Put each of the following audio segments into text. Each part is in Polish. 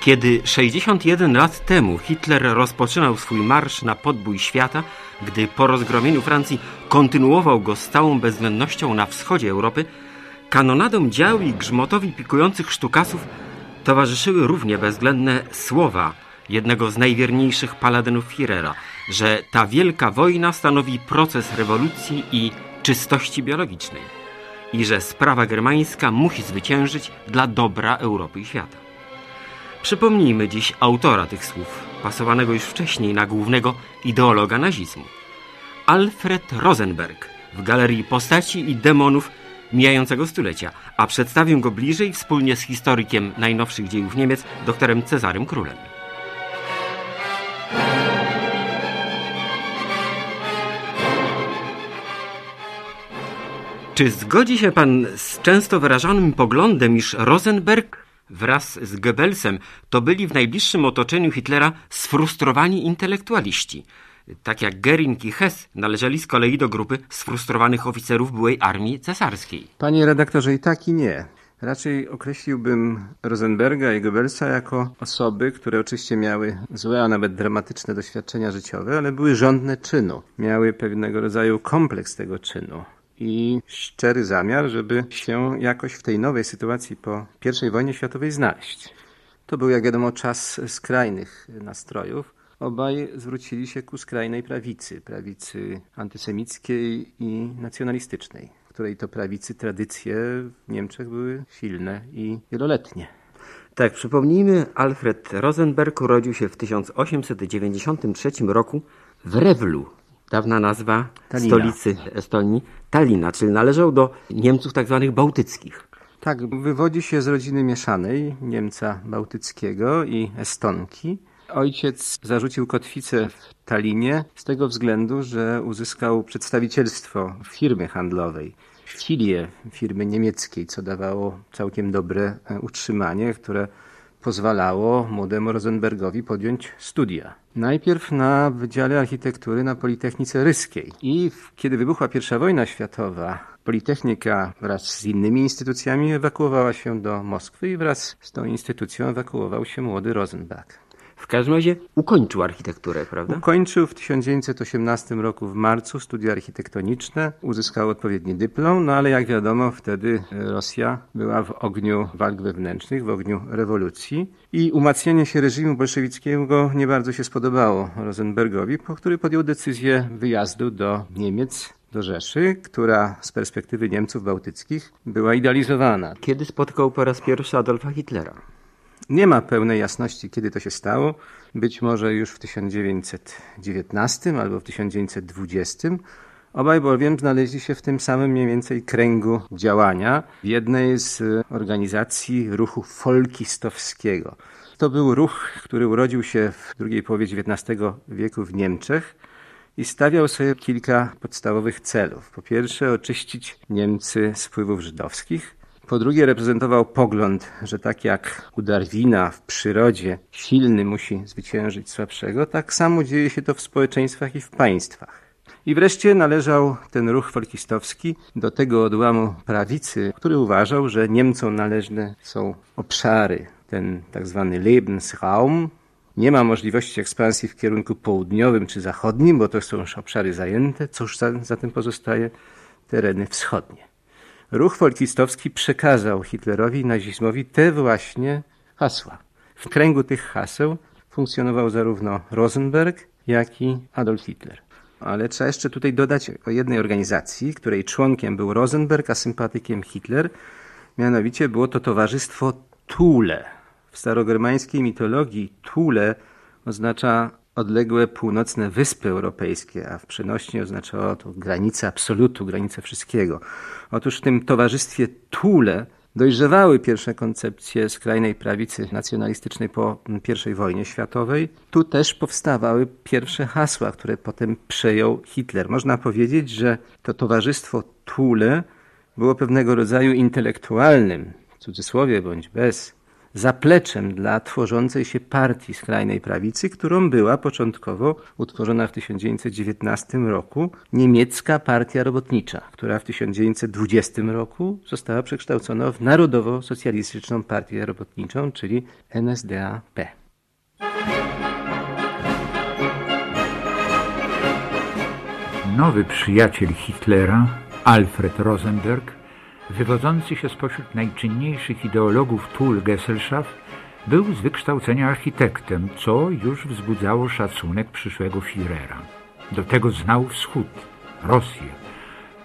Kiedy 61 lat temu Hitler rozpoczynał swój marsz na podbój świata, gdy po rozgromieniu Francji kontynuował go z całą bezwzględnością na wschodzie Europy, kanonadom dział i grzmotowi pikujących sztukasów towarzyszyły równie bezwzględne słowa jednego z najwierniejszych paladynów Führera, że ta wielka wojna stanowi proces rewolucji i czystości biologicznej i że sprawa germańska musi zwyciężyć dla dobra Europy i świata. Przypomnijmy dziś autora tych słów, pasowanego już wcześniej na głównego ideologa nazizmu. Alfred Rosenberg w Galerii Postaci i Demonów mijającego stulecia, a przedstawię go bliżej wspólnie z historykiem najnowszych dziejów Niemiec, doktorem Cezarym Królem. Czy zgodzi się pan z często wyrażanym poglądem, iż Rosenberg wraz z Goebbelsem to byli w najbliższym otoczeniu Hitlera sfrustrowani intelektualiści? Tak jak Gering i Hess należeli z kolei do grupy sfrustrowanych oficerów byłej armii cesarskiej. Panie redaktorze, i tak i nie. Raczej określiłbym Rosenberga i Goebbelsa jako osoby, które oczywiście miały złe, a nawet dramatyczne doświadczenia życiowe, ale były żądne czynu. Miały pewnego rodzaju kompleks tego czynu i szczery zamiar, żeby się jakoś w tej nowej sytuacji po I wojnie światowej znaleźć. To był, jak wiadomo, czas skrajnych nastrojów. Obaj zwrócili się ku skrajnej prawicy, prawicy antysemickiej i nacjonalistycznej, której to prawicy tradycje w Niemczech były silne i wieloletnie. Tak, przypomnijmy, Alfred Rosenberg urodził się w 1893 roku w Rewlu, dawna nazwa Talina. stolicy Estonii, Talina, czyli należał do Niemców tak zwanych bałtyckich. Tak, wywodzi się z rodziny mieszanej, Niemca bałtyckiego i Estonki. Ojciec zarzucił kotwicę w Talinie z tego względu, że uzyskał przedstawicielstwo firmy handlowej, filię firmy niemieckiej, co dawało całkiem dobre e, utrzymanie, które pozwalało młodemu Rosenbergowi podjąć studia. Najpierw na Wydziale Architektury na Politechnice Ryskiej. I kiedy wybuchła I wojna światowa, Politechnika wraz z innymi instytucjami ewakuowała się do Moskwy i wraz z tą instytucją ewakuował się młody Rosenberg. W każdym razie ukończył architekturę, prawda? Ukończył w 1918 roku w marcu studia architektoniczne, uzyskał odpowiedni dyplom, no ale jak wiadomo wtedy Rosja była w ogniu walk wewnętrznych, w ogniu rewolucji i umacnianie się reżimu bolszewickiego nie bardzo się spodobało Rosenbergowi, po który podjął decyzję wyjazdu do Niemiec, do Rzeszy, która z perspektywy Niemców bałtyckich była idealizowana. Kiedy spotkał po raz pierwszy Adolfa Hitlera? Nie ma pełnej jasności, kiedy to się stało. Być może już w 1919 albo w 1920. Obaj bowiem znaleźli się w tym samym mniej więcej kręgu działania w jednej z organizacji ruchu folkistowskiego. To był ruch, który urodził się w drugiej połowie XIX wieku w Niemczech i stawiał sobie kilka podstawowych celów. Po pierwsze, oczyścić Niemcy z wpływów żydowskich, po drugie reprezentował pogląd, że tak jak u Darwina w przyrodzie silny musi zwyciężyć słabszego, tak samo dzieje się to w społeczeństwach i w państwach. I wreszcie należał ten ruch folkistowski do tego odłamu prawicy, który uważał, że Niemcom należne są obszary, ten tak zwany Lebensraum. Nie ma możliwości ekspansji w kierunku południowym czy zachodnim, bo to są już obszary zajęte. Cóż zatem pozostaje? Tereny wschodnie ruch folkistowski przekazał Hitlerowi i nazizmowi te właśnie hasła. W kręgu tych haseł funkcjonował zarówno Rosenberg, jak i Adolf Hitler. Ale trzeba jeszcze tutaj dodać o jednej organizacji, której członkiem był Rosenberg, a sympatykiem Hitler. Mianowicie było to Towarzystwo Thule. W starogermańskiej mitologii Thule oznacza odległe północne wyspy europejskie, a w przenośni oznaczało to granicę absolutu, granicę wszystkiego. Otóż w tym towarzystwie Thule dojrzewały pierwsze koncepcje skrajnej prawicy nacjonalistycznej po I wojnie światowej. Tu też powstawały pierwsze hasła, które potem przejął Hitler. Można powiedzieć, że to towarzystwo Thule było pewnego rodzaju intelektualnym, w cudzysłowie bądź bez, zapleczem dla tworzącej się partii skrajnej prawicy, którą była początkowo utworzona w 1919 roku niemiecka partia robotnicza, która w 1920 roku została przekształcona w Narodowo-Socjalistyczną Partię Robotniczą, czyli NSDAP. Nowy przyjaciel Hitlera, Alfred Rosenberg, wywodzący się spośród najczynniejszych ideologów Tool Gesellschaft, był z wykształcenia architektem, co już wzbudzało szacunek przyszłego Führera. Do tego znał wschód, Rosję.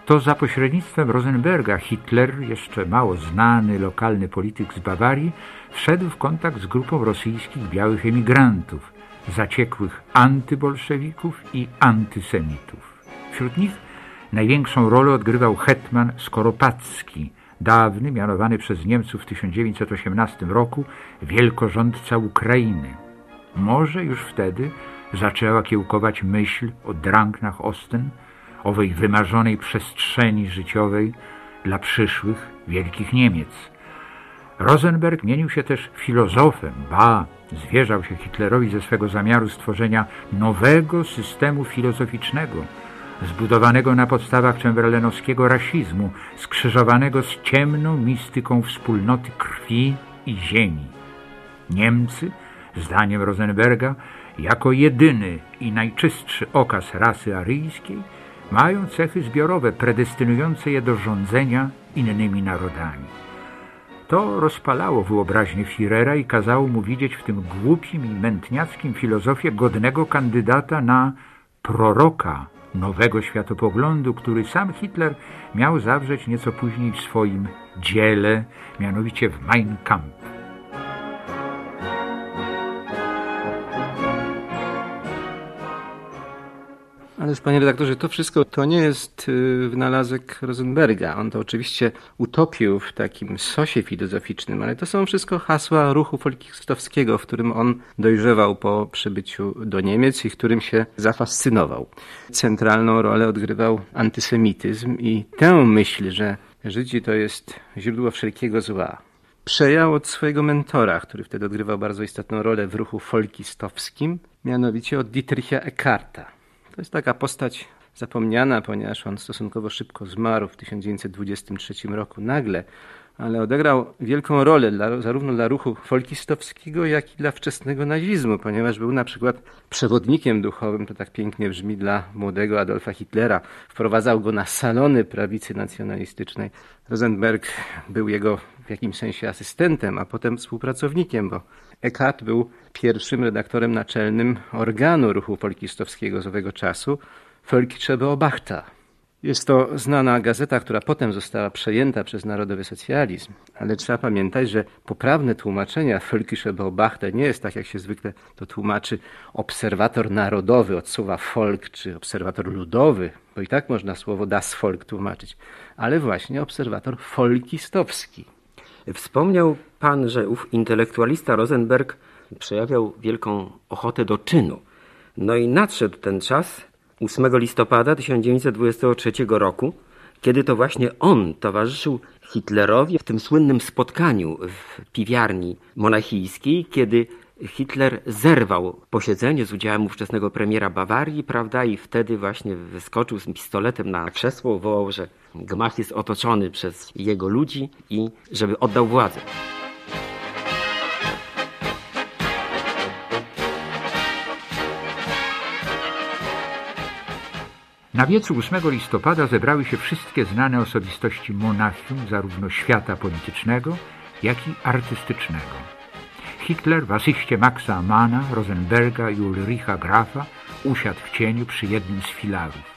To za pośrednictwem Rosenberga Hitler, jeszcze mało znany lokalny polityk z Bawarii, wszedł w kontakt z grupą rosyjskich białych emigrantów, zaciekłych antybolszewików i antysemitów. Wśród nich Największą rolę odgrywał hetman Skoropacki, dawny, mianowany przez Niemców w 1918 roku wielkorządca Ukrainy. Może już wtedy zaczęła kiełkować myśl o Dranknach Osten, owej wymarzonej przestrzeni życiowej dla przyszłych wielkich Niemiec. Rosenberg mienił się też filozofem, ba, zwierzał się Hitlerowi ze swego zamiaru stworzenia nowego systemu filozoficznego, zbudowanego na podstawach czemberlenowskiego rasizmu, skrzyżowanego z ciemną mistyką wspólnoty krwi i ziemi. Niemcy, zdaniem Rosenberga, jako jedyny i najczystszy okaz rasy aryjskiej, mają cechy zbiorowe predestynujące je do rządzenia innymi narodami. To rozpalało wyobraźnię Führera i kazało mu widzieć w tym głupim i mętniackim filozofie godnego kandydata na proroka nowego światopoglądu, który sam Hitler miał zawrzeć nieco później w swoim dziele, mianowicie w Mein Kampf. Ależ panie redaktorze, to wszystko to nie jest y, wynalazek Rosenberga. On to oczywiście utopił w takim sosie filozoficznym, ale to są wszystko hasła ruchu folkistowskiego, w którym on dojrzewał po przybyciu do Niemiec i którym się zafascynował. Centralną rolę odgrywał antysemityzm i tę myśl, że Żydzi to jest źródło wszelkiego zła, przejął od swojego mentora, który wtedy odgrywał bardzo istotną rolę w ruchu folkistowskim, mianowicie od Dietricha Eckarta. To jest taka postać zapomniana, ponieważ on stosunkowo szybko zmarł w 1923 roku. Nagle, ale odegrał wielką rolę dla, zarówno dla ruchu folkistowskiego, jak i dla wczesnego nazizmu, ponieważ był na przykład przewodnikiem duchowym, to tak pięknie brzmi, dla młodego Adolfa Hitlera. Wprowadzał go na salony prawicy nacjonalistycznej. Rosenberg był jego w jakimś sensie asystentem, a potem współpracownikiem, bo Eckhart był pierwszym redaktorem naczelnym organu ruchu folkistowskiego z owego czasu, Völkische Beobachter. Jest to znana gazeta, która potem została przejęta przez narodowy socjalizm, ale trzeba pamiętać, że poprawne tłumaczenia Völkische Beobachter nie jest tak, jak się zwykle to tłumaczy obserwator narodowy od słowa folk, czy obserwator ludowy, bo i tak można słowo das Volk tłumaczyć, ale właśnie obserwator folkistowski. Wspomniał pan, że ów intelektualista Rosenberg przejawiał wielką ochotę do czynu. No i nadszedł ten czas 8 listopada 1923 roku, kiedy to właśnie on towarzyszył Hitlerowi w tym słynnym spotkaniu w piwiarni monachijskiej, kiedy Hitler zerwał posiedzenie z udziałem ówczesnego premiera Bawarii, prawda, i wtedy właśnie wyskoczył z pistoletem na krzesło, wołał, że gmach jest otoczony przez jego ludzi i żeby oddał władzę. Na wiecu 8 listopada zebrały się wszystkie znane osobistości Monachium, zarówno świata politycznego, jak i artystycznego. Hitler w asyście Maxa Amana, Rosenberga i Ulricha Grafa usiadł w cieniu przy jednym z filarów.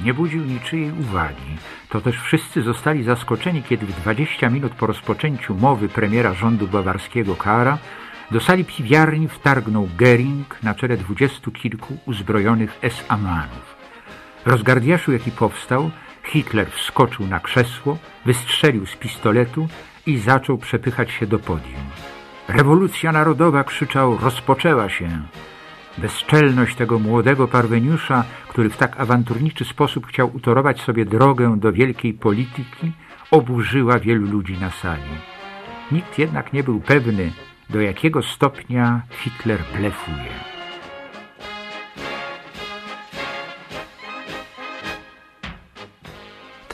Nie budził niczyjej uwagi. To też wszyscy zostali zaskoczeni, kiedy w 20 minut po rozpoczęciu mowy premiera rządu bawarskiego Kara do sali piwiarni wtargnął Gering na czele dwudziestu kilku uzbrojonych S-Amanów. Rozgardiaszu, jaki powstał, Hitler wskoczył na krzesło, wystrzelił z pistoletu i zaczął przepychać się do podium. Rewolucja narodowa, krzyczał, rozpoczęła się. Bezczelność tego młodego parweniusza, który w tak awanturniczy sposób chciał utorować sobie drogę do wielkiej polityki, oburzyła wielu ludzi na sali. Nikt jednak nie był pewny, do jakiego stopnia Hitler blefuje.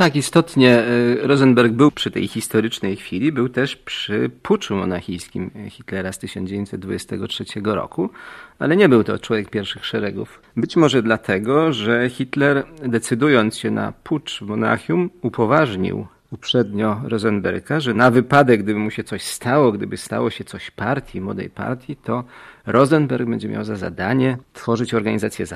Tak, istotnie y, Rosenberg był przy tej historycznej chwili, był też przy puczu monachijskim Hitlera z 1923 roku, ale nie był to człowiek pierwszych szeregów. Być może dlatego, że Hitler decydując się na pucz w Monachium upoważnił uprzednio Rosenberga, że na wypadek, gdyby mu się coś stało, gdyby stało się coś partii, młodej partii, to Rosenberg będzie miał za zadanie tworzyć organizację